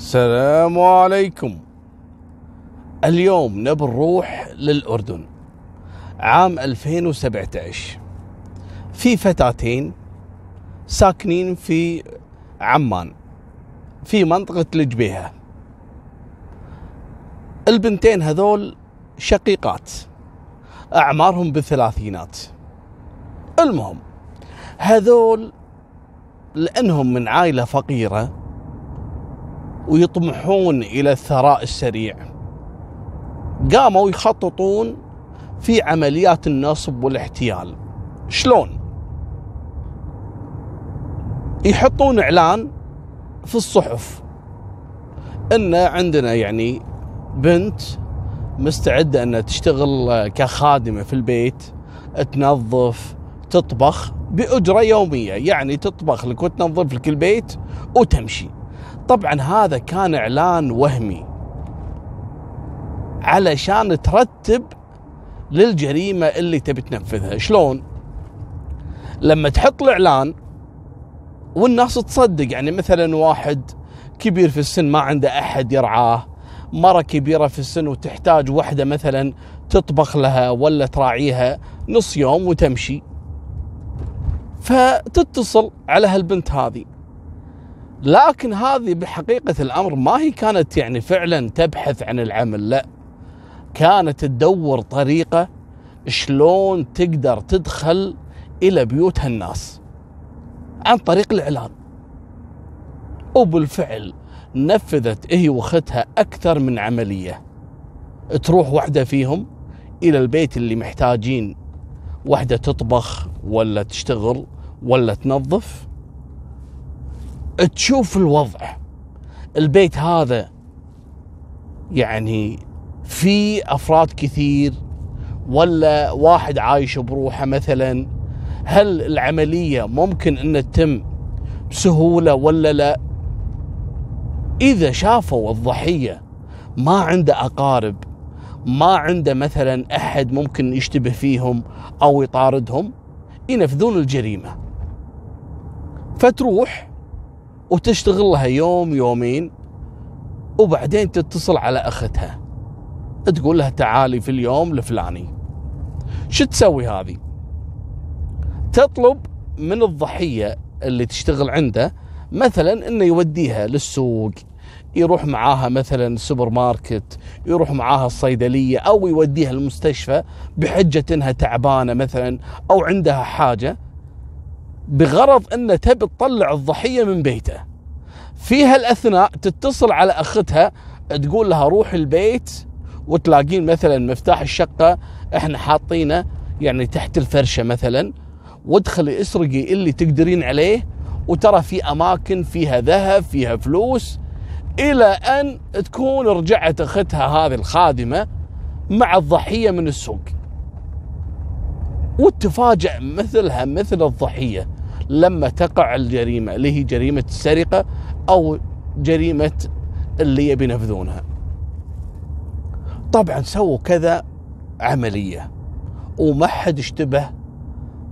السلام عليكم. اليوم نبي نروح للأردن. عام 2017 في فتاتين ساكنين في عمان في منطقة الجبيهة البنتين هذول شقيقات أعمارهم بالثلاثينات. المهم هذول لأنهم من عائلة فقيرة ويطمحون إلى الثراء السريع. قاموا يخططون في عمليات النصب والاحتيال. شلون؟ يحطون إعلان في الصحف. إن عندنا يعني بنت مستعدة إنها تشتغل كخادمة في البيت تنظف تطبخ بأجرة يومية. يعني تطبخ لك وتنظف لك البيت وتمشي. طبعا هذا كان إعلان وهمي علشان ترتب للجريمة اللي تبي تنفذها. شلون؟ لما تحط الإعلان والناس تصدق يعني مثلا واحد كبير في السن ما عنده أحد يرعاه مرة كبيرة في السن وتحتاج وحدة مثلا تطبخ لها ولا تراعيها نص يوم وتمشي فتتصل على هالبنت هذه. لكن هذه بحقيقة الأمر ما هي كانت يعني فعلا تبحث عن العمل لا. كانت تدور طريقة شلون تقدر تدخل إلى بيوت هالناس عن طريق الإعلان. وبالفعل نفذت هي واختها أكثر من عملية. تروح واحدة فيهم إلى البيت اللي محتاجين واحدة تطبخ ولا تشتغل ولا تنظف تشوف الوضع. البيت هذا يعني في أفراد كثير ولا واحد عايش بروحه مثلا هل العملية ممكن إن تتم بسهولة ولا لا؟ إذا شافوا الضحية ما عنده أقارب ما عنده مثلا أحد ممكن يشتبه فيهم أو يطاردهم ينفذون الجريمة. فتروح وتشتغل لها يوم يومين وبعدين تتصل على أختها. تقول لها تعالي في اليوم الفلاني. شو تسوي هذه؟ تطلب من الضحية اللي تشتغل عنده مثلا إنه يوديها للسوق يروح معاها مثلا السوبر ماركت يروح معاها الصيدلية أو يوديها المستشفى بحجة إنها تعبانة مثلا أو عندها حاجة. بغرض أنه تبي تطلع الضحية من بيته. في هالأثناء تتصل على أختها تقول لها روح البيت وتلاقين مثلا مفتاح الشقة إحنا حاطينه يعني تحت الفرشة مثلا وادخلي اسرقي اللي تقدرين عليه وترى في أماكن فيها ذهب فيها فلوس إلى أن تكون رجعت أختها هذه الخادمة مع الضحية من السوق. وتفاجأ مثلها مثل الضحية. لما تقع الجريمة اللي هي جريمة السرقة أو جريمة اللي يبي ينفذونها. طبعا سووا كذا عملية وما حد اشتبه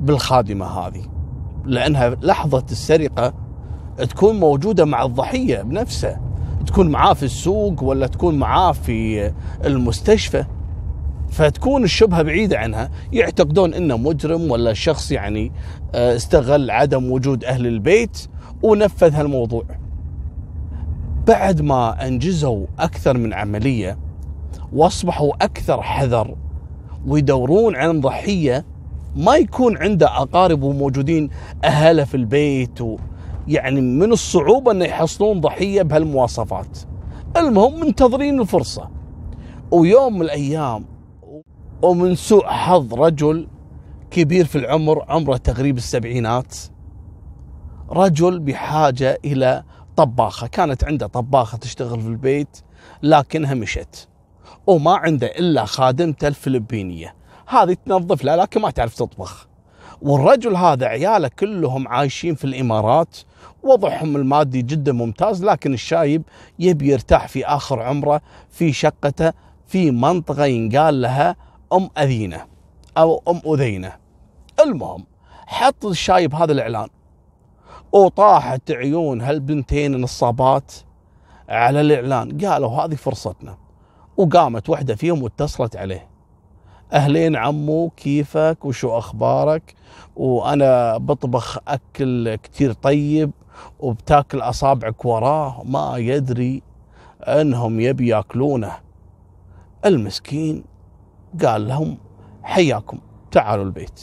بالخادمة هذه لأنها لحظة السرقة تكون موجودة مع الضحية بنفسه تكون معاه في السوق ولا تكون معاه في المستشفى فتكون الشبهة بعيدة عنها يعتقدون إنه مجرم ولا شخص يعني آه، استغل عدم وجود أهل البيت ونفذ هالموضوع بعد ما أنجزوا أكثر من عملية وأصبحوا أكثر حذر ويدورون عن ضحيه ما يكون عنده أقارب وموجودين اهله في البيت يعني من الصعوبة إنه يحصلون ضحية بهالمواصفات. المهم منتظرين الفرصة. ويوم من الأيام ومن سوء حظ رجل كبير في العمر عمره تقريب السبعينات رجل بحاجة إلى طباخة. كانت عنده طباخة تشتغل في البيت لكنها مشت وما عنده إلا خادمته الفلبينية. هذه تنظف له لكن ما تعرف تطبخ. والرجل هذا عياله كلهم عايشين في الإمارات وضعهم المادي جدا ممتاز لكن الشايب يبي يرتاح في آخر عمره في شقته في منطقة ينقال لها أم أذينة أو أم أذينة. المهم حط الشايب هذا الإعلان. وطاحت عيون هالبنتين النصابات على الإعلان. قالوا هذه فرصتنا. وقامت واحدة فيهم واتصلت عليه. أهلين عمو كيفك؟ وشو أخبارك؟ وأنا بطبخ أكل كتير طيب وبتاكل أصابعك وراه. ما يدري أنهم يبي يأكلونه. المسكين قال لهم حياكم تعالوا البيت.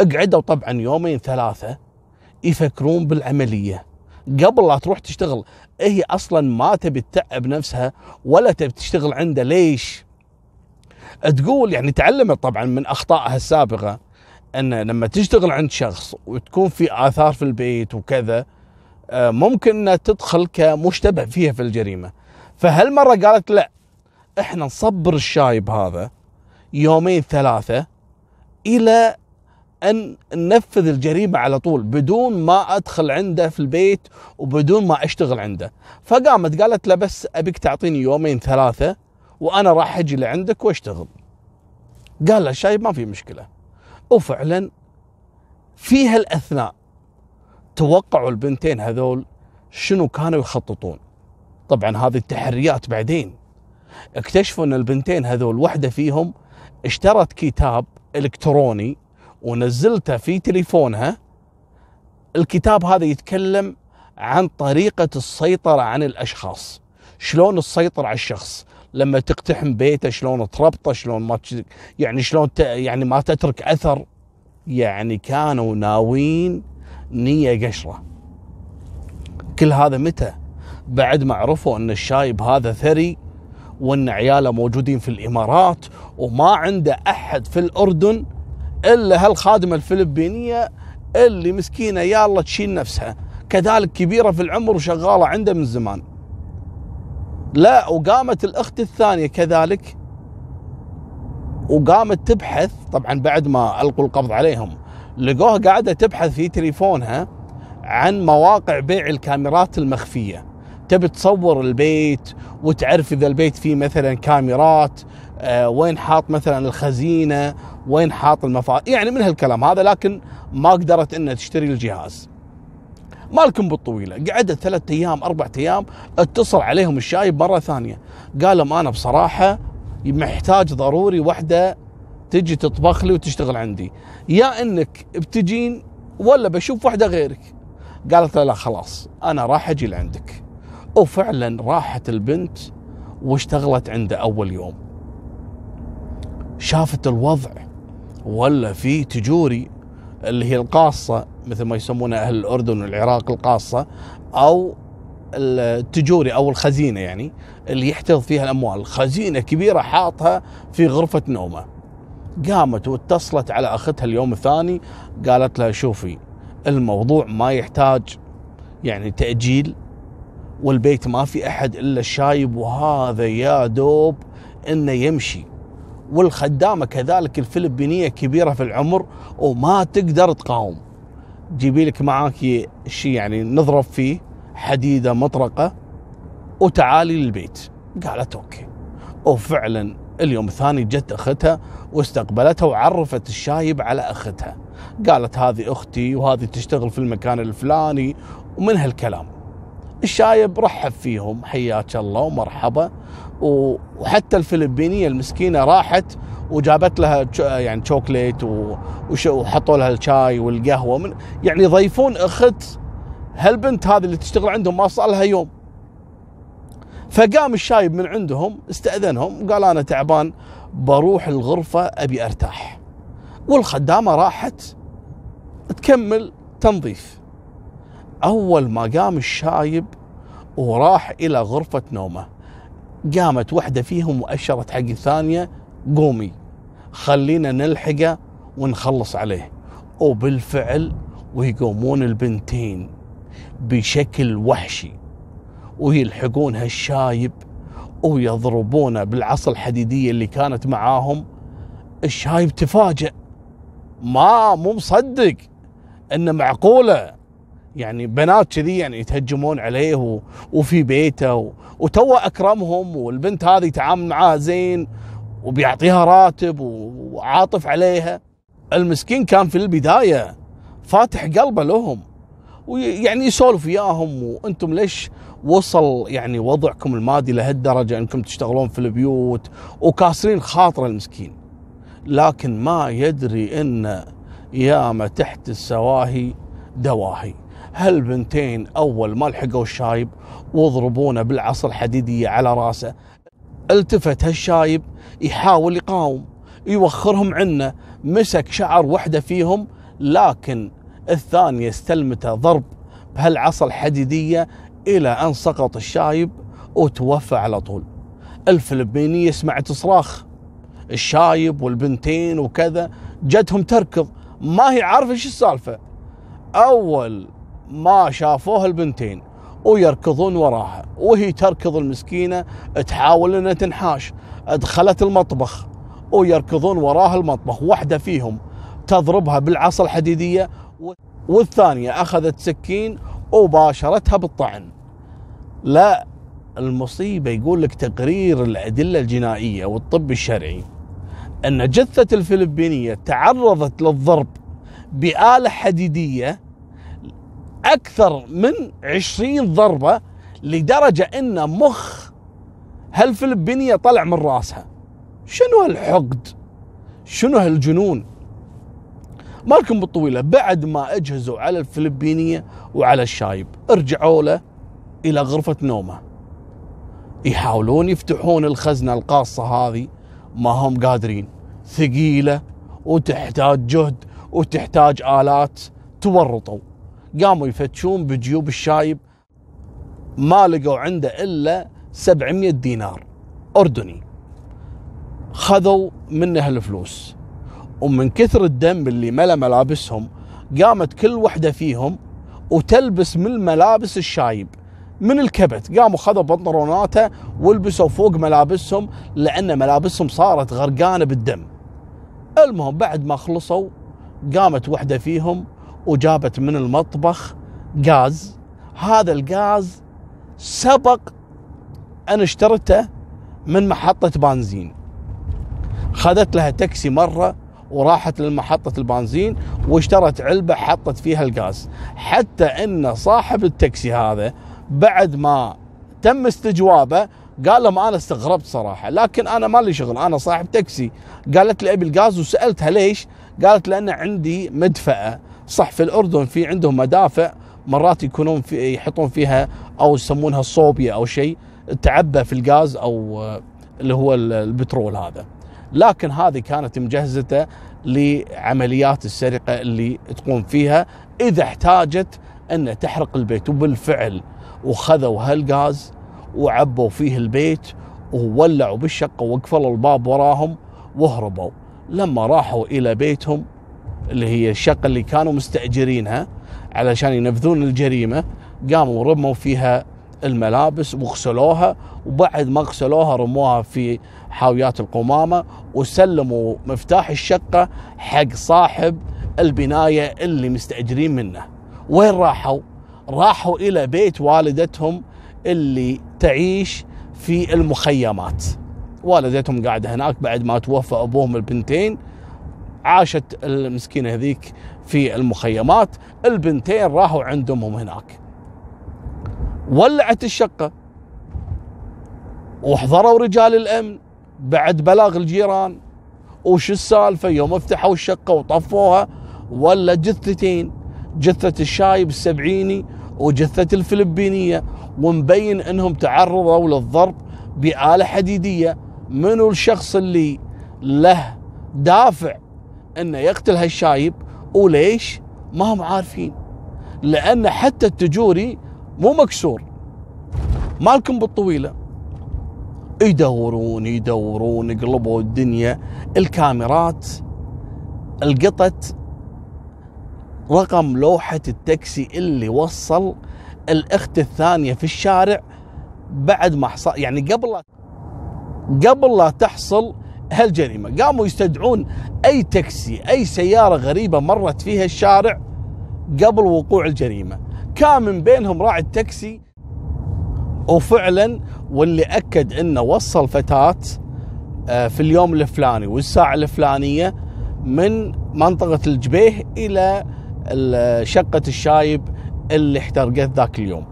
اقعدوا طبعا يومين ثلاثة يفكرون بالعملية. قبل لا تروح تشتغل هي أصلا ما تبي تتعب نفسها ولا تبي تشتغل عنده. ليش؟ تقول يعني تعلمت طبعا من أخطائها السابقة أن لما تشتغل عند شخص وتكون في آثار في البيت وكذا آه، ممكن إنها تدخل كمشتبه فيها في الجريمة. فهالمرة قالت لا إحنا نصبر الشايب هذا يومين ثلاثة إلى أن ننفذ الجريمة على طول بدون ما أدخل عنده في البيت وبدون ما أشتغل عنده. فقامت قالت له بس أبيك تعطيني يومين ثلاثة وأنا راح أجي لعندك وأشتغل. قال له الشايب ما في مشكلة. وفعلا في هالأثناء توقعوا البنتين هذول شنو كانوا يخططون. طبعا هذه التحريات بعدين. اكتشفوا إن البنتين هذول واحدة فيهم اشترت كتاب إلكتروني ونزلته في تليفونها. الكتاب هذا يتكلم عن طريقة السيطرة عن الأشخاص. شلون تسيطر على الشخص؟ لما تقتحم بيته شلون تربطه شلون ما يعني شلون يعني ما تترك أثر. يعني كانوا ناويين نية قشرة. كل هذا متى؟ بعد ما عرفوا أن الشايب هذا ثري وان عياله موجودين في الامارات وما عنده احد في الاردن الا هالخادمه الفلبينيه اللي مسكينه. يلا تشيل نفسها. كذلك كبيره في العمر وشغاله عنده من زمان. لا وقامت الاخت الثانية كذلك. وقامت تبحث طبعا بعد ما ألقوا القبض عليهم لقوها قاعدة تبحث في تليفونها عن مواقع بيع الكاميرات المخفية. تبي تصور البيت وتعرف إذا البيت فيه مثلا كاميرات آه وين حاط مثلا الخزينة وين حاط المفاتيح يعني من هالكلام هذا لكن ما قدرت إنها تشتري الجهاز. مالكم بالطويلة قعدت ثلاثة أيام أربع أيام اتصل عليهم الشايب مرة ثانية. قال لهم أنا بصراحة محتاج ضروري وحدة تجي تطبخ لي وتشتغل عندي. يا إنك بتجين ولا بشوف وحدة غيرك. قالت لا خلاص أنا راح أجي لعندك. وفعلا راحت البنت واشتغلت عنده أول يوم شافت الوضع ولا في تجوري اللي هي القاصة مثل ما يسمونها أهل الأردن والعراق القاصة أو التجوري أو الخزينة يعني اللي يحتفظ فيها الأموال، خزينة كبيرة حاطها في غرفة نومة. قامت واتصلت على أختها اليوم الثاني قالت لها شوفي الموضوع ما يحتاج يعني تأجيل والبيت ما في أحد إلا الشايب وهذا يا دوب إنه يمشي. والخدامة كذلك الفلبينية كبيرة في العمر وما تقدر تقاوم. جيبي لك معاك شيء يعني نضرب فيه حديدة مطرقة وتعالي للبيت. قالت أوكي. وفعلا اليوم الثاني جت أختها واستقبلتها وعرفت الشايب على أختها. قالت هذه أختي وهذه تشتغل في المكان الفلاني ومن هالكلام. الشايب رحب فيهم حياك الله ومرحبا. وحتى الفلبينية المسكينة راحت وجابت لها يعني شوكليت وحطوا لها الشاي والقهوة من يعني يضيفون أخت هالبنت هذه اللي تشتغل عندهم ما صار لها يوم. فقام الشايب من عندهم استأذنهم قال أنا تعبان بروح الغرفة أبي أرتاح. والخدامة راحت تكمل تنظيف. أول ما قام الشايب وراح إلى غرفة نومه قامت واحدة فيهم وأشرت حق الثانية قومي خلينا نلحقه ونخلص عليه. وبالفعل ويقومون البنتين بشكل وحشي ويلحقون هالشايب ويضربونه بالعصا الحديدية اللي كانت معاهم. الشايب تفاجأ ما مو مصدق إنه معقولة. يعني بنات كذي يعني يتهجمون عليه وفي بيته وتو أكرمهم والبنت هذه يتعامل معاها زين وبيعطيها راتب وعاطف عليها. المسكين كان في البداية فاتح قلبه لهم ويعني يسولف وياهم وأنتم ليش وصل يعني وضعكم المادي لهالدرجة؟ أنكم تشتغلون في البيوت وكاسرين خاطر المسكين. لكن ما يدري إن ياما تحت السواهي دواهي. هالبنتين أول ما لحقوا الشايب وضربونه بالعصا الحديدية على راسه؟ التفت هالشايب يحاول يقاوم يوخرهم عنه مسك شعر وحدة فيهم لكن الثانية استلمته ضرب بهالعصا الحديدية إلى أن سقط الشايب وتوفى على طول. الفلبينية سمعت صراخ. الشايب والبنتين وكذا جتهم تركض. ما هي عارفة إيش السالفة؟ أول ما شافوها البنتين ويركضون وراها وهي تركض المسكينة تحاول إنها تنحاش. دخلت المطبخ ويركضون وراها المطبخ واحدة فيهم تضربها بالعصا الحديدية والثانية أخذت سكين وباشرتها بالطعن. لا المصيبة يقول لك تقرير الأدلة الجنائية والطب الشرعي إن جثة الفلبينية تعرضت للضرب بآلة حديدية أكثر من عشرين ضربة لدرجة أن مخ هالفلبينية طلع من رأسها. شنو هالحقد؟ شنو هالجنون؟ مالكم بالطويلة بعد ما أجهزوا على الفلبينية وعلى الشايب ارجعوا له إلى غرفة نومه. يحاولون يفتحون الخزنة القاصة هذه ما هم قادرين. ثقيلة وتحتاج جهد وتحتاج آلات تورطوا. قاموا يفتشون بجيوب الشايب ما لقوا عنده إلا 700 دينار أردني. خذوا منه الفلوس. ومن كثر الدم اللي ملا ملابسهم قامت كل وحدة فيهم وتلبس من ملابس الشايب من الكبت. قاموا خذوا بنطلوناته ولبسوا فوق ملابسهم لأن ملابسهم صارت غرقانة بالدم. المهم بعد ما خلصوا قامت وحدة فيهم وجابت من المطبخ غاز. هذا الغاز سبق أنا اشترته من محطة بنزين. خذت لها تاكسي مرة وراحت لمحطة البنزين واشترت علبة حطت فيها الغاز. حتى إن صاحب التاكسي هذا بعد ما تم استجوابه قال لهم أنا استغربت صراحة لكن أنا ما لي شغل أنا صاحب تاكسي. قالت لي أبي الغاز وسألتها ليش؟ قالت لأن عندي مدفأة. صح في الأردن في عندهم مدافع مرات يكونون في يحطون فيها أو يسمونها صوبيا أو شيء تعبى في الغاز أو اللي هو البترول هذا. لكن هذه كانت مجهزته لعمليات السرقة اللي تقوم فيها إذا احتاجت ان تحرق البيت. وبالفعل وخذوا هالغاز وعبوا فيه البيت وولعوا بالشقة وقفلوا الباب وراهم وهربوا. لما راحوا إلى بيتهم اللي هي الشقه اللي كانوا مستأجرينها علشان ينفذون الجريمة قاموا رموا فيها الملابس وغسلوها وبعد ما غسلوها رموها في حاويات القمامة وسلموا مفتاح الشقة حق صاحب البناية اللي مستأجرين منه. وين راحوا؟ راحوا إلى بيت والدتهم اللي تعيش في المخيمات. والدتهم قاعدة هناك بعد ما توفى أبوهم البنتين عاشت المسكينة هذيك في المخيمات، البنتين راحوا عند امهم هناك. ولعت الشقة. وحضروا رجال الأمن بعد بلاغ الجيران. وش السالفة؟ يوم افتحوا الشقة وطفوها ولا جثتين. جثة الشايب السبعيني وجثة الفلبينية. ومبين أنهم تعرضوا للضرب بآلة حديدية. منو الشخص اللي له دافع انه يقتل هالشايب وليش؟ ما هم عارفين. لأن حتى التجوري مو مكسور. مالكم بالطويلة. يدورون يدورون يقلبوا الدنيا. الكاميرات القطت رقم لوحة التاكسي اللي وصل الأخت الثانية في الشارع بعد ما حصل يعني قبل قبل لا تحصل هالجريمة. قاموا يستدعون أي تاكسي أي سيارة غريبة مرت فيها الشارع قبل وقوع الجريمة. كان من بينهم راعي التاكسي وفعلا واللي أكد إنه وصل فتاة آه، في اليوم الفلاني والساعة الفلانية من منطقة الجبيه إلى شقة الشايب اللي احترقت ذاك اليوم.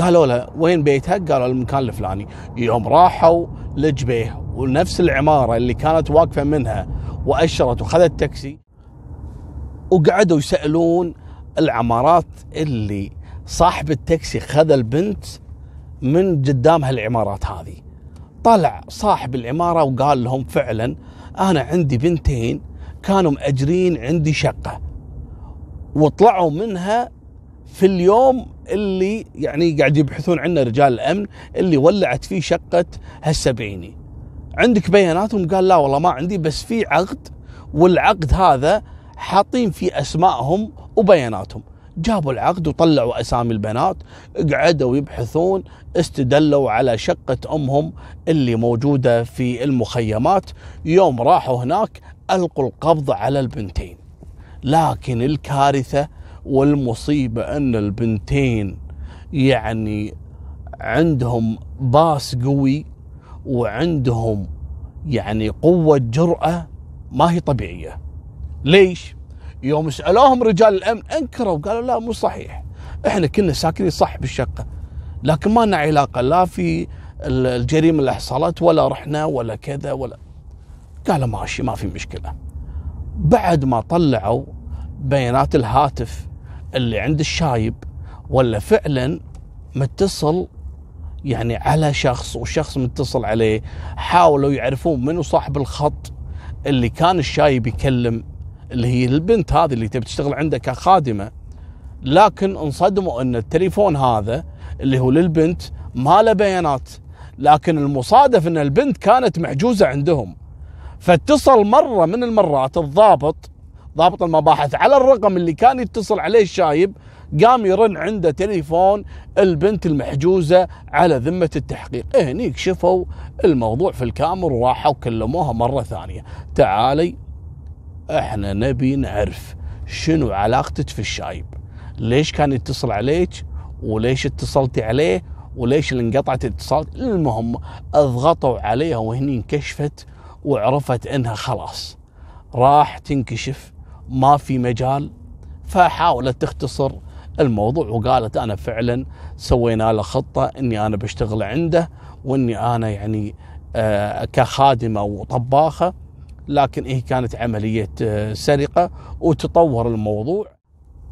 قالوا له وين بيتها قالوا المكان الفلاني. يوم راحوا لجبيه ونفس العمارة اللي كانت واقفة منها وأشرت وخذت تاكسي وقعدوا يسألون العمارات اللي صاحب التاكسي خذ البنت من قدام هالعمارات هذه. طلع صاحب العمارة وقال لهم فعلا أنا عندي بنتين كانوا مأجرين عندي شقة وطلعوا منها في اليوم اللي يعني قاعد يبحثون عنه رجال الأمن اللي ولعت فيه شقة هالسبعيني. عندك بياناتهم قال لا والله ما عندي بس في عقد والعقد هذا حاطين فيه أسمائهم وبياناتهم. جابوا العقد وطلعوا أسامي البنات قعدوا يبحثون استدلوا على شقة أمهم اللي موجودة في المخيمات. يوم راحوا هناك ألقوا القبض على البنتين. لكن الكارثة والمصيبة أن البنتين يعني عندهم باس قوي وعندهم يعني قوة جرأة ما هي طبيعية. ليش؟ يوم سألوهم رجال الأمن أنكروا قالوا لا مو صحيح. إحنا كنا ساكنين صح بالشقة لكن ما لنا علاقة لا في الجريمة اللي حصلت ولا رحنا ولا كذا ولا. قالوا ماشي ما في مشكلة. بعد ما طلعوا بيانات الهاتف اللي عند الشايب ولا فعلا متصل يعني على شخص وشخص متصل عليه حاولوا يعرفون منو صاحب الخط اللي كان الشايب يكلم اللي هي البنت هذه اللي تبي تشتغل عنده كخادمة. لكن انصدموا إن التليفون هذا اللي هو للبنت ما له بيانات. لكن المصادف إن البنت كانت محجوزه عندهم. فاتصل مرة من المرات الضابط ضابط المباحث. على الرقم اللي كان يتصل عليه الشايب قام يرن عنده تليفون البنت المحجوزة على ذمة التحقيق. إيه هنيك شفوا الموضوع في الكاميرا وراحوا كلموها مرة ثانية. تعالي إحنا نبي نعرف شنو علاقتك في الشايب. ليش كان يتصل عليك؟ وليش اتصلتي عليه؟ وليش اللي انقطعت الاتصال؟ المهم أضغطوا عليها وهني انكشفت وعرفت إنها خلاص. راح تنكشف ما في مجال. فحاولت تختصر الموضوع وقالت أنا فعلا سوينا له خطة إني أنا بشتغل عنده وإني أنا يعني آه كخادمة وطباخة. لكن هي كانت عملية آه، سرقة وتطور الموضوع.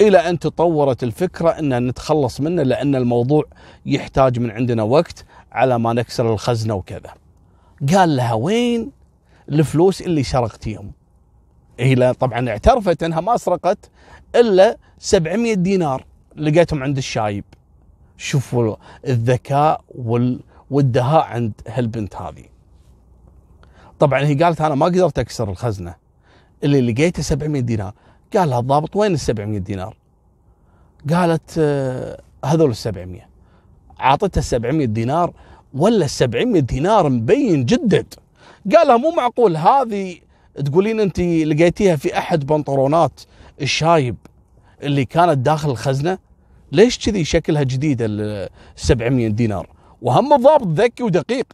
إلى أن تطورت الفكرة أن نتخلص منه لأن الموضوع يحتاج من عندنا وقت على ما نكسر الخزنة وكذا. قال لها وين الفلوس اللي سرقتيهم هي طبعا اعترفت أنها ما سرقت إلا 700 دينار لقيتهم عند الشايب. شوفوا الذكاء والدهاء عند هالبنت هذه. طبعا هي قالت أنا ما قدرت أكسر الخزنة. اللي لقيته 700 دينار. قال لها الضابط وين ال 700 دينار؟ قالت آه، هذول ال 700 اعطتها 700 دينار ولا ال 700 دينار مبين جدد. قال لها مو معقول هذه تقولين أنت لقيتيها في أحد بنطلونات الشايب اللي كانت داخل الخزنة؟ ليش كذي شكلها جديده ال 700 دينار؟ وهم الضابط ذكي ودقيق.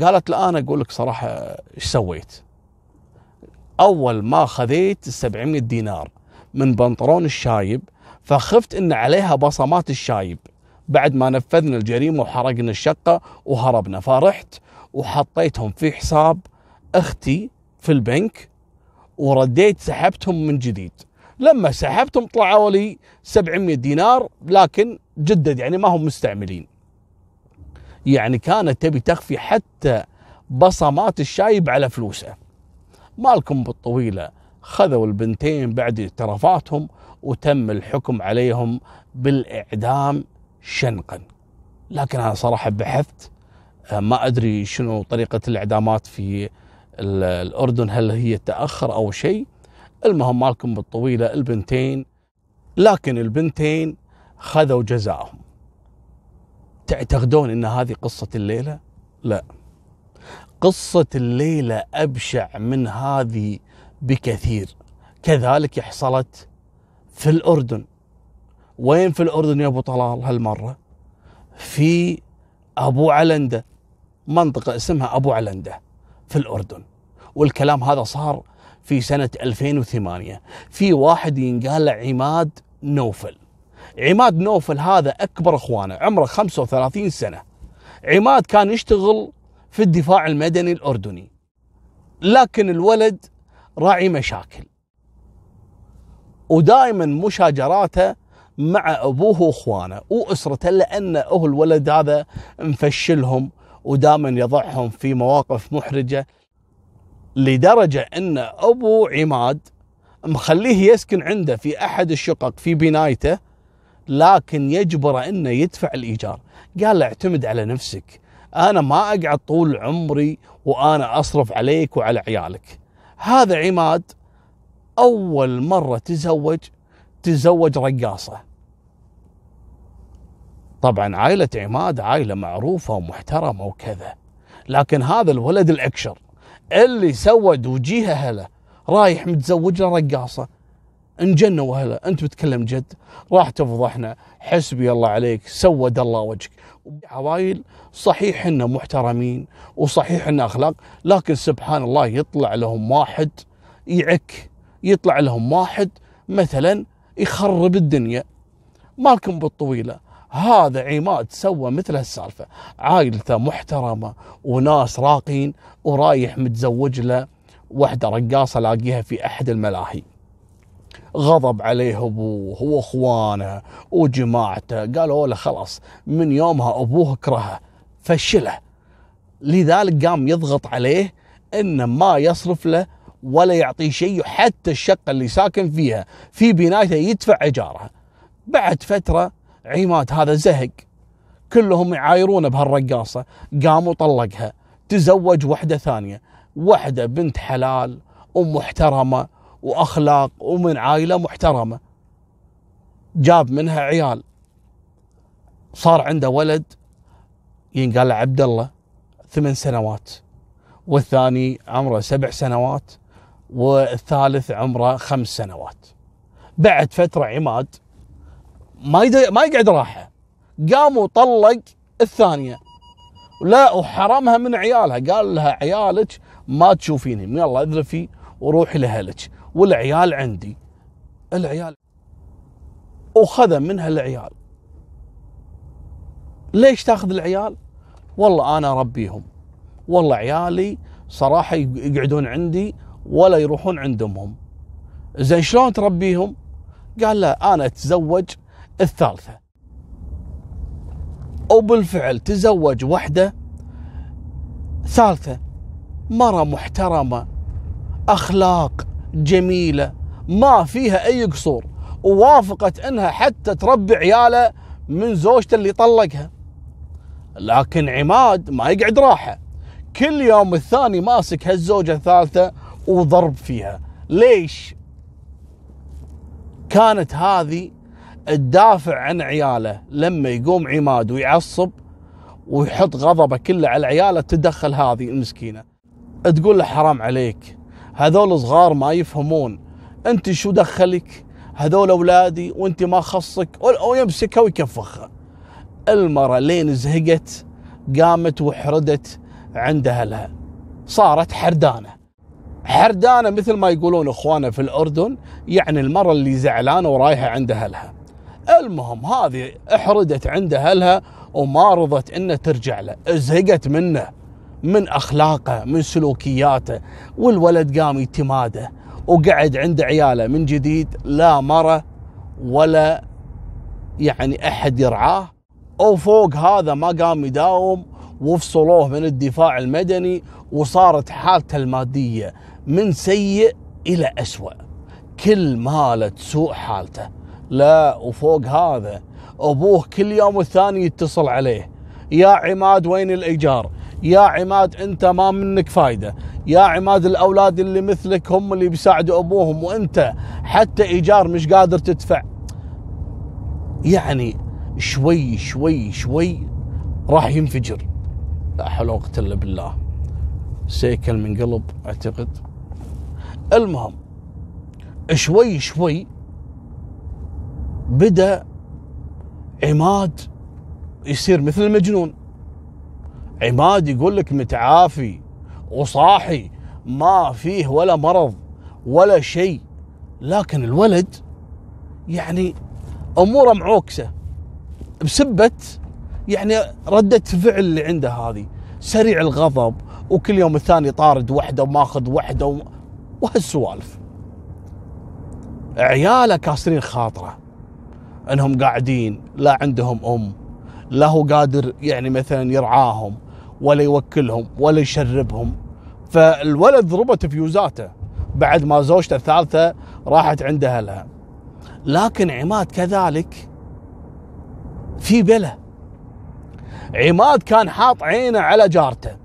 قالت لا أنا أقول لك صراحة إيش سويت؟ أول ما خذيت ال 700 دينار من بنطلون الشايب فخفت إن عليها بصمات الشايب. بعد ما نفذنا الجريمة وحرقنا الشقة وهربنا فرحت وحطيتهم في حساب أختي في البنك ورديت سحبتهم من جديد. لما سحبتهم طلعوا لي 700 دينار لكن جدد يعني ما هم مستعملين. يعني كانت تبي تخفي حتى بصمات الشايب على فلوسه. مالكم بالطويلة خذوا البنتين بعد اعترافاتهم وتم الحكم عليهم بالإعدام شنقا. لكن أنا صراحة بحثت آه، ما أدري شنو طريقة الإعدامات في الأردن هل هي تأخر أو شيء المهم مالكم بالطويلة البنتين لكن البنتين خذوا جزاءهم تعتقدون إن هذه قصة الليلة؟ لا. قصة الليلة أبشع من هذه بكثير. كذلك حصلت في الأردن. وين في الأردن يا أبو طلال هالمرة؟ في أبو علندة منطقة اسمها أبو علندة في الأردن. والكلام هذا صار في سنة 2008 في واحد ينقال له عماد نوفل. عماد نوفل هذا أكبر إخوانه عمره 35 سنة. عماد كان يشتغل في الدفاع المدني الأردني. لكن الولد راعي مشاكل. ودائما مشاجراته مع أبوه وإخوانه وأسرته لأن هو الولد هذا مفشلهم ودائما يضعهم في مواقف محرجة لدرجة أن أبو عماد مخليه يسكن عنده في أحد الشقق في بنايته لكن يجبره أنه يدفع الإيجار. قال له اعتمد على نفسك. أنا ما أقعد طول عمري وأنا أصرف عليك وعلى عيالك. هذا عماد أول مرة تزوج تزوج رقاصة. طبعا عائلة عماد عائلة معروفة ومحترمة وكذا لكن هذا الولد الأكشر اللي سود وجيه اهله رايح متزوج له رقاصة. انجنوا اهله أنت بتكلم جد؟ راح تفضحنا حسبي الله عليك سود الله وجهك. عوائل صحيح ان محترمين وصحيح ان أخلاق لكن سبحان الله يطلع لهم واحد يعك يطلع لهم واحد مثلا يخرب الدنيا. مالكم بالطويلة. هذا عماد سوى مثل هالسالفة. عائلته محترمة وناس راقين ورايح متزوج له وحدة رقاصة لاقيها في أحد الملاهي. غضب عليه أبوه واخوانه وجماعته. قالوا له خلاص من يومها أبوه كرهه فشله. لذلك قام يضغط عليه إنه ما يصرف له ولا يعطيه شيء حتى الشقة اللي ساكن فيها. في بنايته يدفع ايجارها بعد فترة عماد هذا زهق. كلهم يعايرونه بهالرقاصة. قام وطلقها تزوج وحدة ثانية. وحدة بنت حلال ومحترمة وأخلاق ومن عائلة محترمة. جاب منها عيال. صار عنده ولد ينقال عبد الله ثمان سنوات. والثاني عمره سبع سنوات والثالث عمره خمس سنوات. بعد فترة عماد ما ما يقعد راحة. قام وطلق الثانية. لا وحرمها من عيالها. قال لها عيالك ما تشوفيني. يلا اذرفي وروحي لأهلك. والعيال عندي. العيال وخذ منها العيال. ليش تاخذ العيال؟ والله أنا اربيهم والله عيالي صراحة يقعدون عندي ولا يروحون عند امهم زين شلون تربيهم؟ قال لا أنا أتزوج الثالثة. وبالفعل تزوج وحدة. ثالثة مرة محترمة أخلاق جميلة ما فيها أي قصور ووافقت إنها حتى تربي عياله من زوجته اللي طلقها. لكن عماد ما يقعد راحة. كل يوم الثاني ماسك هالزوجة الثالثة وضرب فيها. ليش؟ كانت هذه الدافع عن عياله لما يقوم عماد ويعصب ويحط غضبه كله على عياله تدخل هذه المسكينة. تقول له حرام عليك هذول صغار ما يفهمون. انت شو دخلك؟ هذول اولادي وانت ما خصك. ويمسكها ويكفخها. المرة لين زهقت قامت وحردت عند أهلها. صارت حردانة. حردانة مثل ما يقولون اخواننا في الأردن يعني المرة اللي زعلانة ورايحة عند أهلها. المهم هذه احردت عند أهلها وما رضت انه ترجع له. زهقت منه من أخلاقه من سلوكياته. والولد قام يتماده وقعد عند عياله. من جديد لا مره ولا يعني أحد يرعاه. وفوق هذا ما قام يداوم وفصلوه من الدفاع المدني وصارت حالته المادية من سيء إلى اسوء كل ماله تسوء حالته. لا وفوق هذا أبوه كل يوم والثاني يتصل عليه. يا عماد وين الإيجار؟ يا عماد أنت ما منك فايدة. يا عماد الأولاد اللي مثلك هم اللي بيساعدوا أبوهم وأنت حتى إيجار مش قادر تدفع. يعني شوي شوي شوي راح ينفجر. لا حول ولا قوة إلا بالله. سيكل من قلب أعتقد. المهم شوي شوي بدا عماد يصير مثل المجنون. عماد يقول لك متعافي وصاحي ما فيه ولا مرض ولا شيء لكن الولد يعني أموره معوكسة بسبه يعني ردة الفعل اللي عنده هذه. سريع الغضب وكل يوم الثاني طارد وحده وماخذ وحده. وهالسوالف. عياله كاسرين خاطره. انهم قاعدين لا عندهم ام لا هو قادر يعني مثلا يرعاهم ولا يوكلهم ولا يشربهم. فالولد ضربت فيوزاته بعد ما زوجته الثالثة راحت عند أهلها. لكن عماد كذلك في بلة. عماد كان حاط عينه على جارته.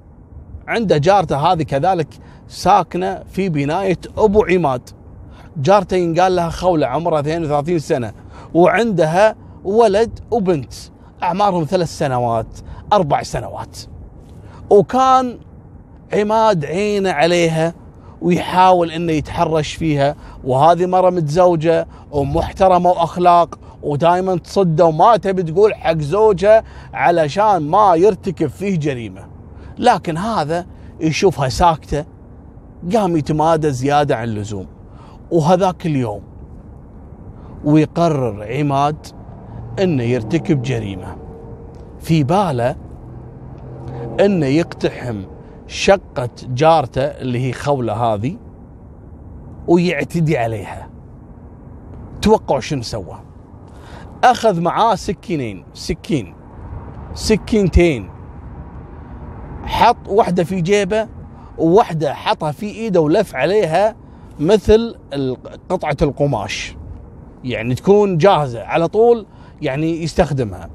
عنده جارته هذه كذلك ساكنة في بناية أبو عماد. جارته ينقال لها خولة عمرها 32 سنة. وعندها ولد وبنت. أعمارهم ثلاث سنوات أربع سنوات. وكان عماد عينه عليها ويحاول إنه يتحرش فيها وهذه مرة متزوجة ومحترمة وأخلاق ودائما تصده وما تبي تقول حق زوجها علشان ما يرتكب فيه جريمة. لكن هذا يشوفها ساكتة قام يتمادى زيادة عن اللزوم. وهذاك اليوم ويقرر عماد إنه يرتكب جريمة. في باله إنه يقتحم شقة جارته اللي هي خولة هذه ويعتدي عليها. توقعوا شنو سوى؟ أخذ معاه سكينين سكين سكينتين. حط واحدة في جيبه وواحدة حطها في إيده ولف عليها مثل قطعة القماش. يعني تكون جاهزة على طول يعني يستخدمها.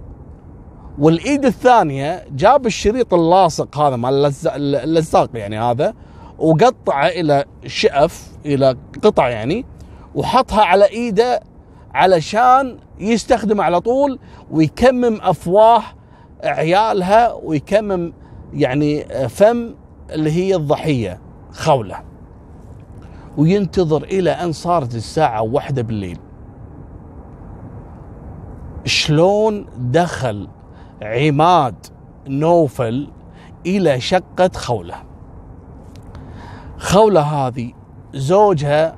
والإيد الثانية جاب الشريط اللاصق هذا مال اللزاق يعني هذا وقطعه إلى شئف إلى قطع يعني وحطها على إيده علشان يستخدم على طول ويكمم أفواه عيالها ويكمم يعني فم اللي هي الضحية خولة. وينتظر إلى أن صارت الساعة واحدة بالليل. شلون دخل عماد نوفل إلى شقة خولة؟ خولة هذه زوجها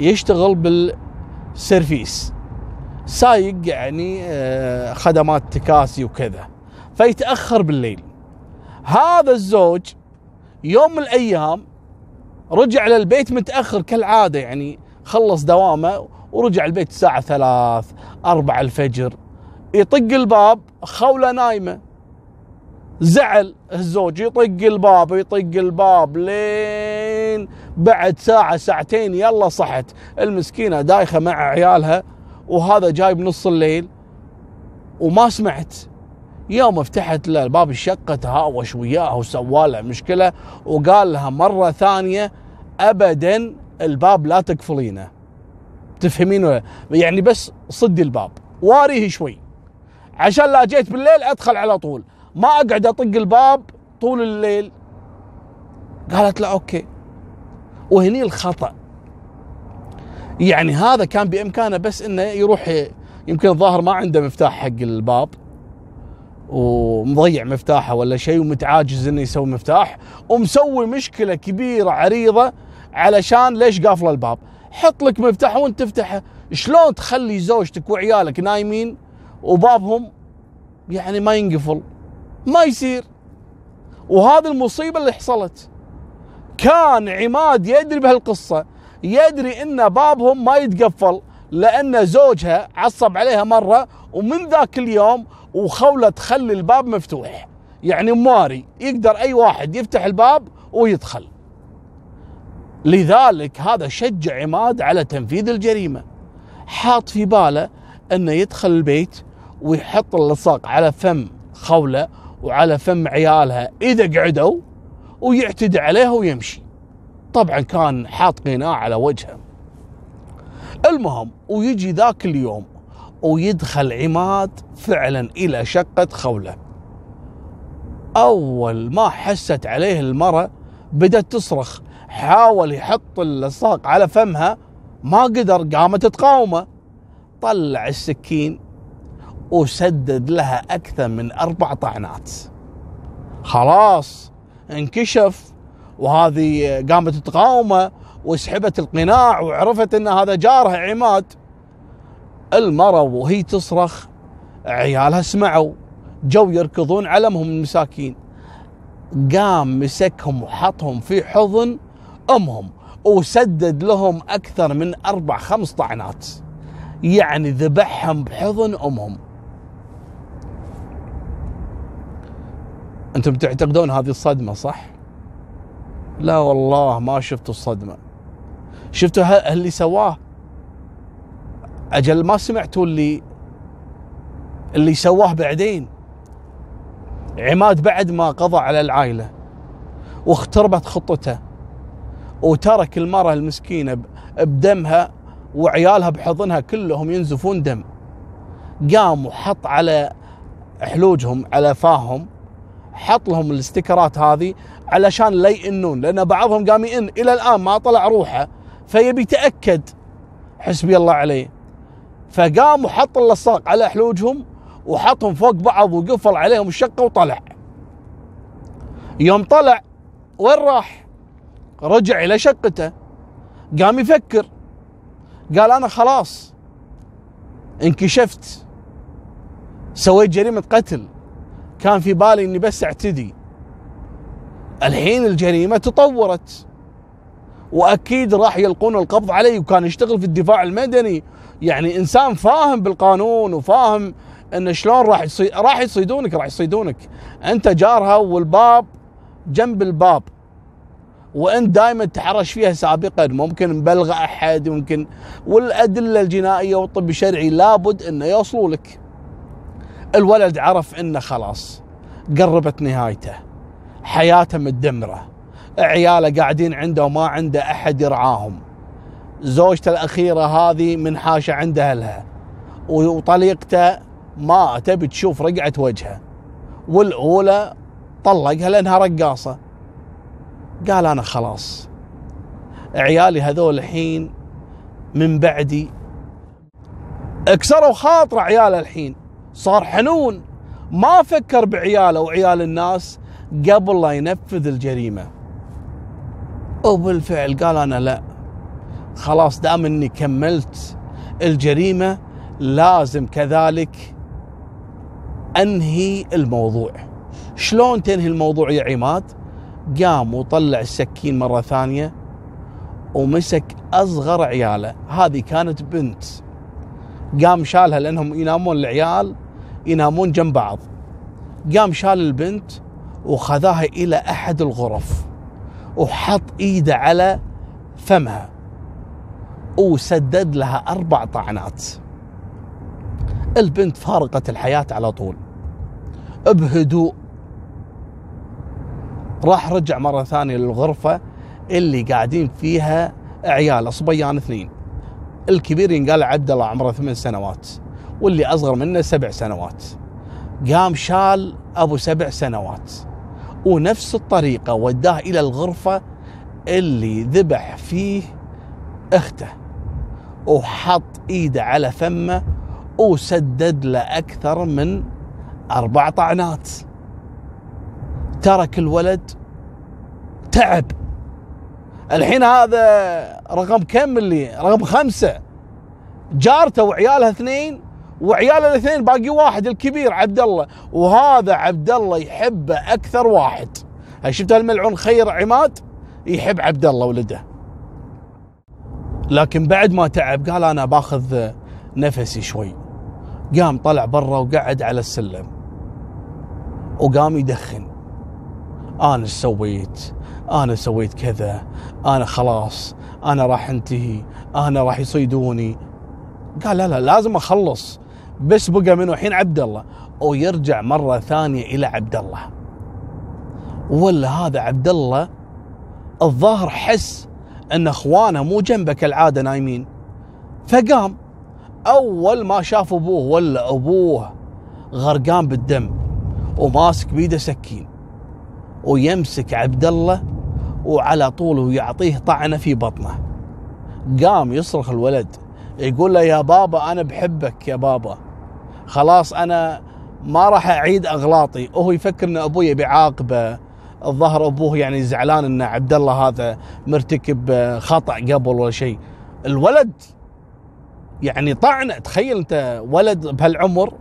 يشتغل بالسيرفيس سايق يعني آه، خدمات تكاسي وكذا فيتأخر بالليل. هذا الزوج يوم من الأيام رجع للبيت متأخر كالعادة يعني خلص دوامه ورجع البيت الساعة ثلاث أربع الفجر يطق الباب خولة نايمة. زعل الزوج يطق الباب يطق الباب لين بعد ساعة ساعتين يلا صحت. المسكينة دايخة مع عيالها وهذا جاي بنص الليل وما سمعت. يوم فتحت له باب الشقة تهاوش وياها وسوى مشكلة وقال لها مرة ثانية أبدا الباب لا تقفلينه تفهمين ولا يعني بس صدي الباب واريه شوي. عشان لا جيت بالليل أدخل على طول. ما أقعد أطق الباب طول الليل. قالت لا أوكي. وهني الخطأ. يعني هذا كان بإمكانه بس إنه يروح يمكن الظاهر ما عنده مفتاح حق الباب. ومضيع مفتاحه ولا شيء ومتعاجز إنه يسوي مفتاح. ومسوي مشكلة كبيرة عريضة علشان ليش قافله الباب؟ حط لك مفتاح وانت تفتحه. شلون تخلي زوجتك وعيالك نايمين وبابهم يعني ما ينقفل؟ ما يصير. وهذه المصيبة اللي حصلت. كان عماد يدري بهالقصة يدري إن بابهم ما يتقفل لأن زوجها عصب عليها مرة ومن ذاك اليوم وخولة تخلي الباب مفتوح. يعني مواري يقدر أي واحد يفتح الباب ويدخل. لذلك هذا شجع عماد على تنفيذ الجريمة. حاط في باله إنه يدخل البيت ويحط اللصاق على فم خولة وعلى فم عيالها إذا قعدوا ويعتدي عليها ويمشي. طبعا كان حاط قناع على وجهه. المهم ويجي ذاك اليوم ويدخل عماد فعلا إلى شقة خولة. أول ما حست عليه المرة بدأت تصرخ. حاول يحط اللصاق على فمها ما قدر قامت تقاومه. طلع السكين وسدد لها أكثر من أربع طعنات. خلاص انكشف. وهذه قامت تقاومه وسحبت القناع وعرفت إن هذا جارها عماد. المرة وهي تصرخ. عيالها سمعوا. جو يركضون علمهم المساكين. قام مسكهم وحطهم في حضن. أمهم وسدد لهم أكثر من أربع خمس طعنات. يعني ذبحهم بحضن أمهم. أنتم تعتقدون هذه الصدمة صح؟ لا والله ما شفتوا الصدمة. شفتوا اللي سواه؟ أجل ما سمعتوا اللي اللي سواه بعدين؟ عماد بعد ما قضى على العائلة واختربت خطته. وترك المرأة المسكينة بدمها وعيالها بحضنها كلهم ينزفون دم. قام وحط على حلوجهم على فاهم حط لهم الاستيكرات هذه علشان لا يئنون لأن بعضهم قام يئن. إلى الآن ما طلع روحه فيبي يتأكد. حسبي الله عليه. فقام وحط اللصاق على حلوجهم وحطهم فوق بعض وقفل عليهم الشقة وطلع. يوم طلع وين راح؟ رجع إلى شقته. قام يفكر. قال أنا خلاص انكشفت. سويت جريمة قتل. كان في بالي إني بس أعتدي. الحين الجريمة تطورت. وأكيد راح يلقون القبض علي وكان يشتغل في الدفاع المدني. يعني إنسان فاهم بالقانون وفاهم إن شلون راح يصي... راح يصيدونك راح يصيدونك. أنت جارها والباب جنب الباب. وأنت دائما تحرش فيها سابقا ممكن مبلغ أحد ممكن والأدلة الجنائية والطب الشرعي لابد إنه يوصلوا لك. الولد عرف إنه خلاص قربت نهايته. حياته متدمرة. عياله قاعدين عنده وما عنده أحد يرعاهم. زوجته الأخيرة هذه منحاشة عند أهلها. وطليقته ما تبي تشوف رقعه وجهه. والأولى طلقها لأنها رقاصة. قال أنا خلاص. عيالي هذول الحين من بعدي اكسروا خاطر عياله الحين. صار حنون. ما فكر بعياله وعيال الناس قبل لا ينفذ الجريمة. وبالفعل قال أنا لا. خلاص دام إني كملت الجريمة لازم كذلك أنهي الموضوع. شلون تنهي الموضوع يا عماد؟ قام وطلع السكين مرة ثانية ومسك أصغر عياله. هذه كانت بنت. قام شالها لأنهم ينامون العيال ينامون جنب بعض. قام شال البنت وخذاها إلى أحد الغرف وحط إيده على فمها وسدد لها أربع طعنات. البنت فارقت الحياة على طول. بهدوء راح رجع مرة ثانية للغرفة اللي قاعدين فيها عيال صبيان اثنين. الكبير ينقال عبد الله عمره ثمان سنوات واللي أصغر منه سبع سنوات. قام شال أبو سبع سنوات. ونفس الطريقة وداه إلى الغرفة اللي ذبح فيه أخته. وحط إيده على فمه وسدد له أكثر من أربع طعنات. ترك الولد تعب. الحين هذا رقم كم اللي؟ رقم خمسة. جارته وعيالها اثنين وعياله الاثنين باقي واحد الكبير عبد الله وهذا عبد الله يحبه أكثر واحد. شفت الملعون خير عماد؟ يحب عبد الله ولده. لكن بعد ما تعب قال أنا باخذ نفسي شوي. قام طلع برا وقعد على السلم. وقام يدخن. أنا إيش سويت أنا سويت كذا أنا خلاص أنا راح أنتهي أنا راح يصيدوني. قال لا لا لازم أخلص. بس بقى منه الحين عبد الله. ويرجع مرة ثانية إلى عبد الله. ولا هذا عبد الله الظاهر حس أن أخوانه مو جنبه كالعاده نايمين. فقام. أول ما شاف أبوه ولا أبوه غرقان بالدم وماسك بيده سكين. ويمسك عبد الله وعلى طول ويعطيه طعنة في بطنه. قام يصرخ الولد يقول له يا بابا أنا بحبك يا بابا. خلاص أنا ما راح أعيد أغلاطي. وهو يفكر ان أبوي بيعاقبه الظهر أبوه يعني زعلان إن عبد الله هذا مرتكب خطأ قبل ولا شيء. الولد يعني طعنة. تخيل أنت ولد بهالعمر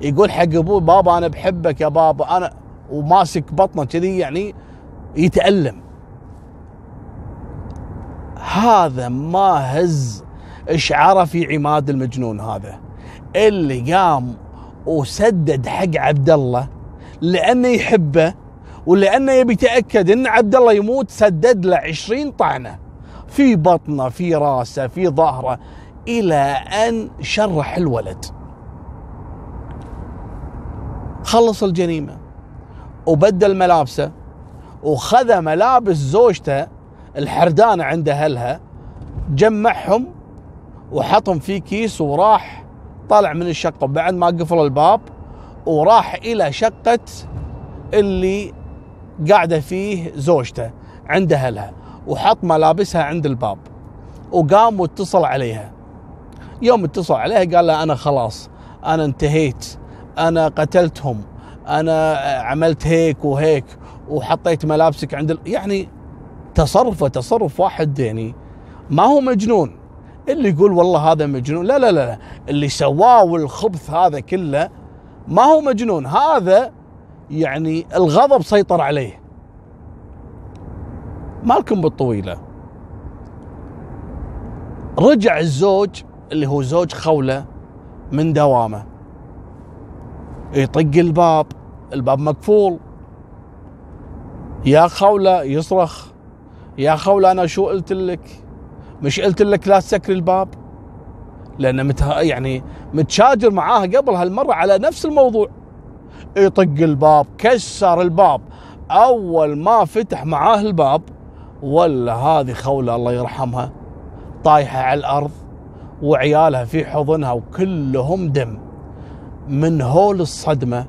يقول حق أبوه بابا أنا بحبك يا بابا أنا وماسك بطنه كذي يعني يتألم. هذا ما هز اشعاره في عماد المجنون هذا. اللي قام وسدد حق عبد الله لأنه يحبه ولأنه يبي يتأكد إن عبد الله يموت سدد له 20 طعنة في بطنه في راسه في ظهره إلى أن شرح الولد. خلص الجريمة. وبدل ملابسه وخذ ملابس زوجته الحردانه عند اهلها جمعهم وحطهم في كيس وراح طلع من الشقه. بعد ما قفل الباب وراح إلى شقه اللي قاعدة فيه زوجته عند اهلها وحط ملابسها عند الباب وقام واتصل عليها. يوم اتصل عليها قال لها أنا خلاص أنا انتهيت أنا قتلتهم أنا عملت هيك وهيك وحطيت ملابسك عند ال... يعني تصرفه تصرف واحد يعني ما هو مجنون. اللي يقول والله هذا مجنون لا لا لا اللي سواه والخبث هذا كله ما هو مجنون. هذا يعني الغضب سيطر عليه. مالكم بالطويلة. رجع الزوج اللي هو زوج خولة من دوامه. يطق الباب الباب مقفول. يا خولة يصرخ يا خولة أنا شو قلت لك؟ مش قلت لك لا تسكري الباب؟ لأنه مت يعني متشاجر معاها قبل هالمرة على نفس الموضوع. يطق الباب كسر الباب. أول ما فتح معاه الباب ولا هذه خولة الله يرحمها طايحة على الأرض وعيالها في حضنها وكلهم دم. من هول الصدمة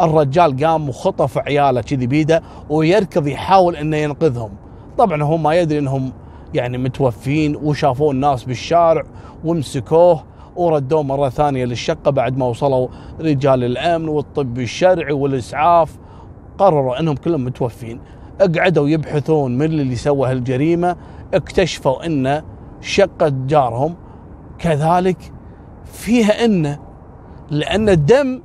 الرجال قام وخطف عياله كذي بيده ويركض يحاول إنه ينقذهم. طبعا هو ما يدري إنهم يعني متوفين وشافوه الناس بالشارع ومسكوه وردوه مرة ثانية للشقة بعد ما وصلوا رجال الأمن والطب الشرعي والإسعاف قرروا أنهم كلهم متوفين. قعدوا يبحثون من اللي سوى هالجريمة اكتشفوا أن شقة جارهم كذلك فيها أنه لأن الدم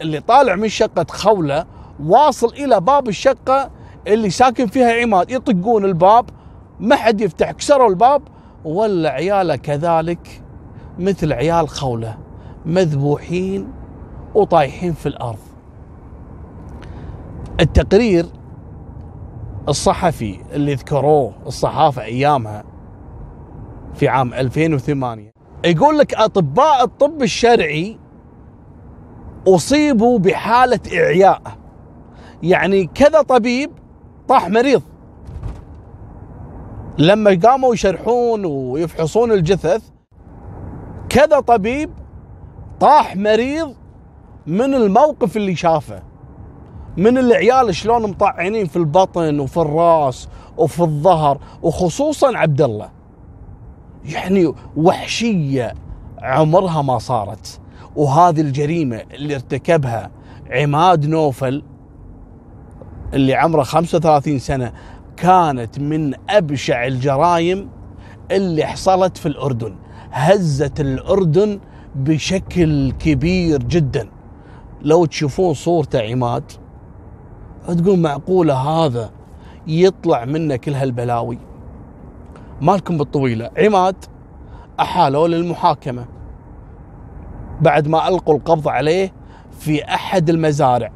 اللي طالع من شقة خولة واصل إلى باب الشقة اللي ساكن فيها عماد. يطقون الباب ما حد يفتح. كسروا الباب. ولا عياله كذلك مثل عيال خولة مذبوحين وطايحين في الأرض. التقرير الصحفي اللي ذكروه الصحافة أيامها في عام 2008 يقول لك أطباء الطب الشرعي أصيبوا بحالة إعياء. يعني كذا طبيب طاح مريض. لما قاموا يشرحون ويفحصون الجثث كذا طبيب طاح مريض من الموقف اللي شافه من العيال شلون مطعينين في البطن وفي الراس وفي الظهر وخصوصا عبد الله يعني وحشية عمرها ما صارت. وهذه الجريمة اللي ارتكبها عماد نوفل اللي عمره 35 سنة كانت من أبشع الجرائم اللي حصلت في الأردن. هزت الأردن بشكل كبير جدا. لو تشوفون صورته عماد تقول معقولة هذا يطلع منه كل هالبلاوي. مالكم بالطويلة. عماد احالوا للمحاكمة. بعد ما ألقوا القبض عليه في أحد المزارع.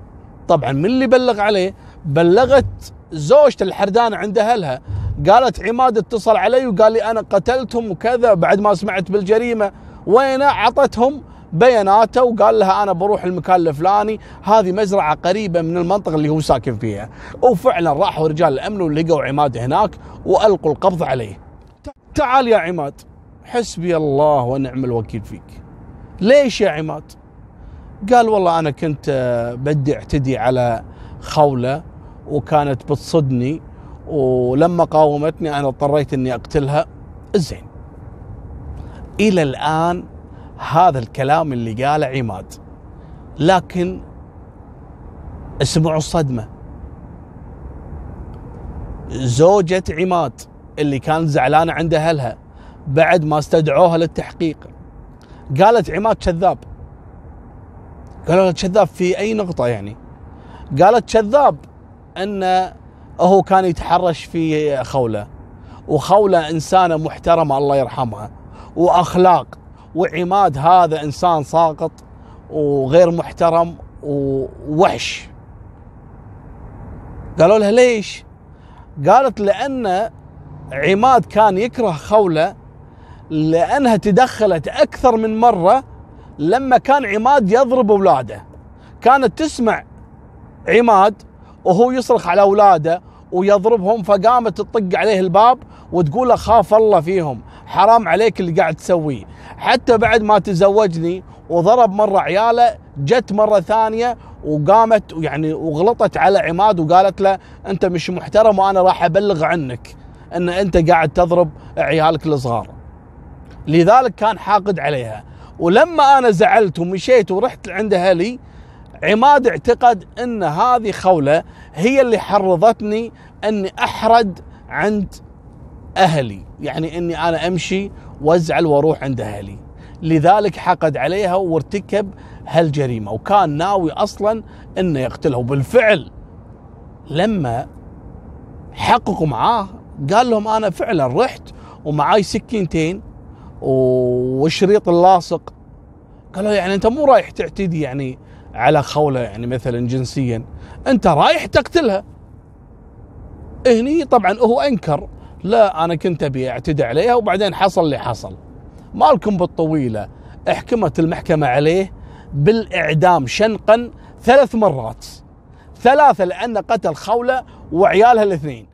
طبعا من اللي بلغ عليه؟ بلغت زوجته الحردانه عند أهلها. قالت عماد اتصل علي وقال لي أنا قتلتهم وكذا بعد ما سمعت بالجريمة. وين عطتهم بياناته وقال لها أنا بروح المكان الفلاني. هذه مزرعة قريبة من المنطقة اللي هو ساكن فيها. وفعلا راحوا رجال الأمن ولقوا عماد هناك وألقوا القبض عليه. تعال يا عماد حسبي الله ونعم الوكيل فيك. ليش يا عماد؟ قال والله أنا كنت بدي اعتدي على خولة وكانت بتصدني ولما قاومتني أنا اضطريت إني أقتلها. زين. إلى الآن هذا الكلام اللي قاله عماد. لكن اسمعوا الصدمة. زوجة عماد اللي كانت زعلانة عند أهلها بعد ما استدعوها للتحقيق. قالت عماد كذاب. قالوا كذاب في أي نقطة يعني؟ قالت كذاب أن هو كان يتحرش في خولة وخولة انسانه محترمه الله يرحمها وأخلاق وعماد هذا إنسان ساقط وغير محترم ووحش. قالوا لها ليش؟ قالت لأن عماد كان يكره خولة لأنها تدخلت أكثر من مرة لما كان عماد يضرب أولاده. كانت تسمع عماد وهو يصرخ على أولاده ويضربهم فقامت تطق عليه الباب وتقول له خاف الله فيهم حرام عليك اللي قاعد تسويه حتى بعد ما تزوجني وضرب مرة عياله جت مرة ثانية وقامت يعني وغلطت على عماد وقالت له أنت مش محترم وأنا راح أبلغ عنك إن أنت قاعد تضرب عيالك الصغار لذلك كان حاقد عليها. ولما أنا زعلت ومشيت ورحت عند أهلي عماد اعتقد إن هذه خولة هي اللي حرضتني إني أحرد عند أهلي. يعني إني أنا أمشي وأزعل وأروح عند أهلي. لذلك حقد عليها وارتكب هالجريمة. وكان ناوي أصلا إنه يقتلها. وبالفعل لما حققوا معاه قال لهم أنا فعلا رحت ومعاي سكينتين والشريط اللاصق. قالوا يعني أنت مو رايح تعتدي يعني على خولة يعني مثلا جنسيا. أنت رايح تقتلها. هني طبعا هو أنكر. لا أنا كنت أبي أعتدي عليها وبعدين حصل اللي حصل. مالكم بالطويلة. احكمت المحكمة عليه بالإعدام شنقا ثلاث مرات. ثلاثة لأن قتل خولة وعيالها الاثنين.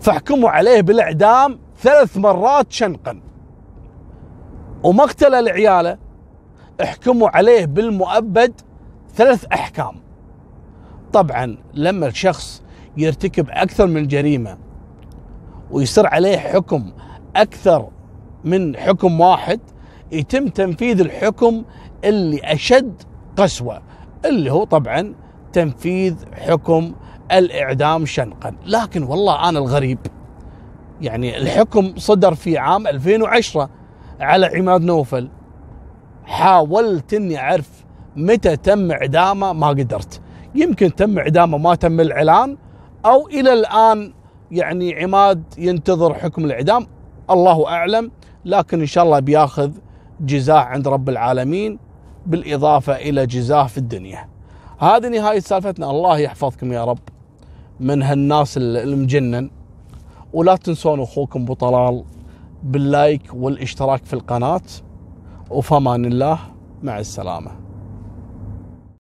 فاحكموا عليه بالإعدام ثلاث مرات شنقا. ومقتله لعياله احكموا عليه بالمؤبد ثلاث أحكام. طبعا لما الشخص يرتكب أكثر من جريمة ويصير عليه حكم أكثر من حكم واحد يتم تنفيذ الحكم اللي أشد قسوة اللي هو طبعا تنفيذ حكم الإعدام شنقا. لكن والله أنا الغريب يعني الحكم صدر في عام 2010 على عماد نوفل. حاولت إني أعرف متى تم إعدامه ما قدرت. يمكن تم إعدامه ما تم الإعلان أو إلى الآن يعني عماد ينتظر حكم الإعدام. الله أعلم لكن إن شاء الله بياخذ جزاه عند رب العالمين بالإضافة إلى جزاه في الدنيا. هذه نهاية سالفتنا. الله يحفظكم يا رب. من هالناس المجنن. ولا تنسون أخوكم ابو طلال باللايك والاشتراك في القناة وفمان الله مع السلامة.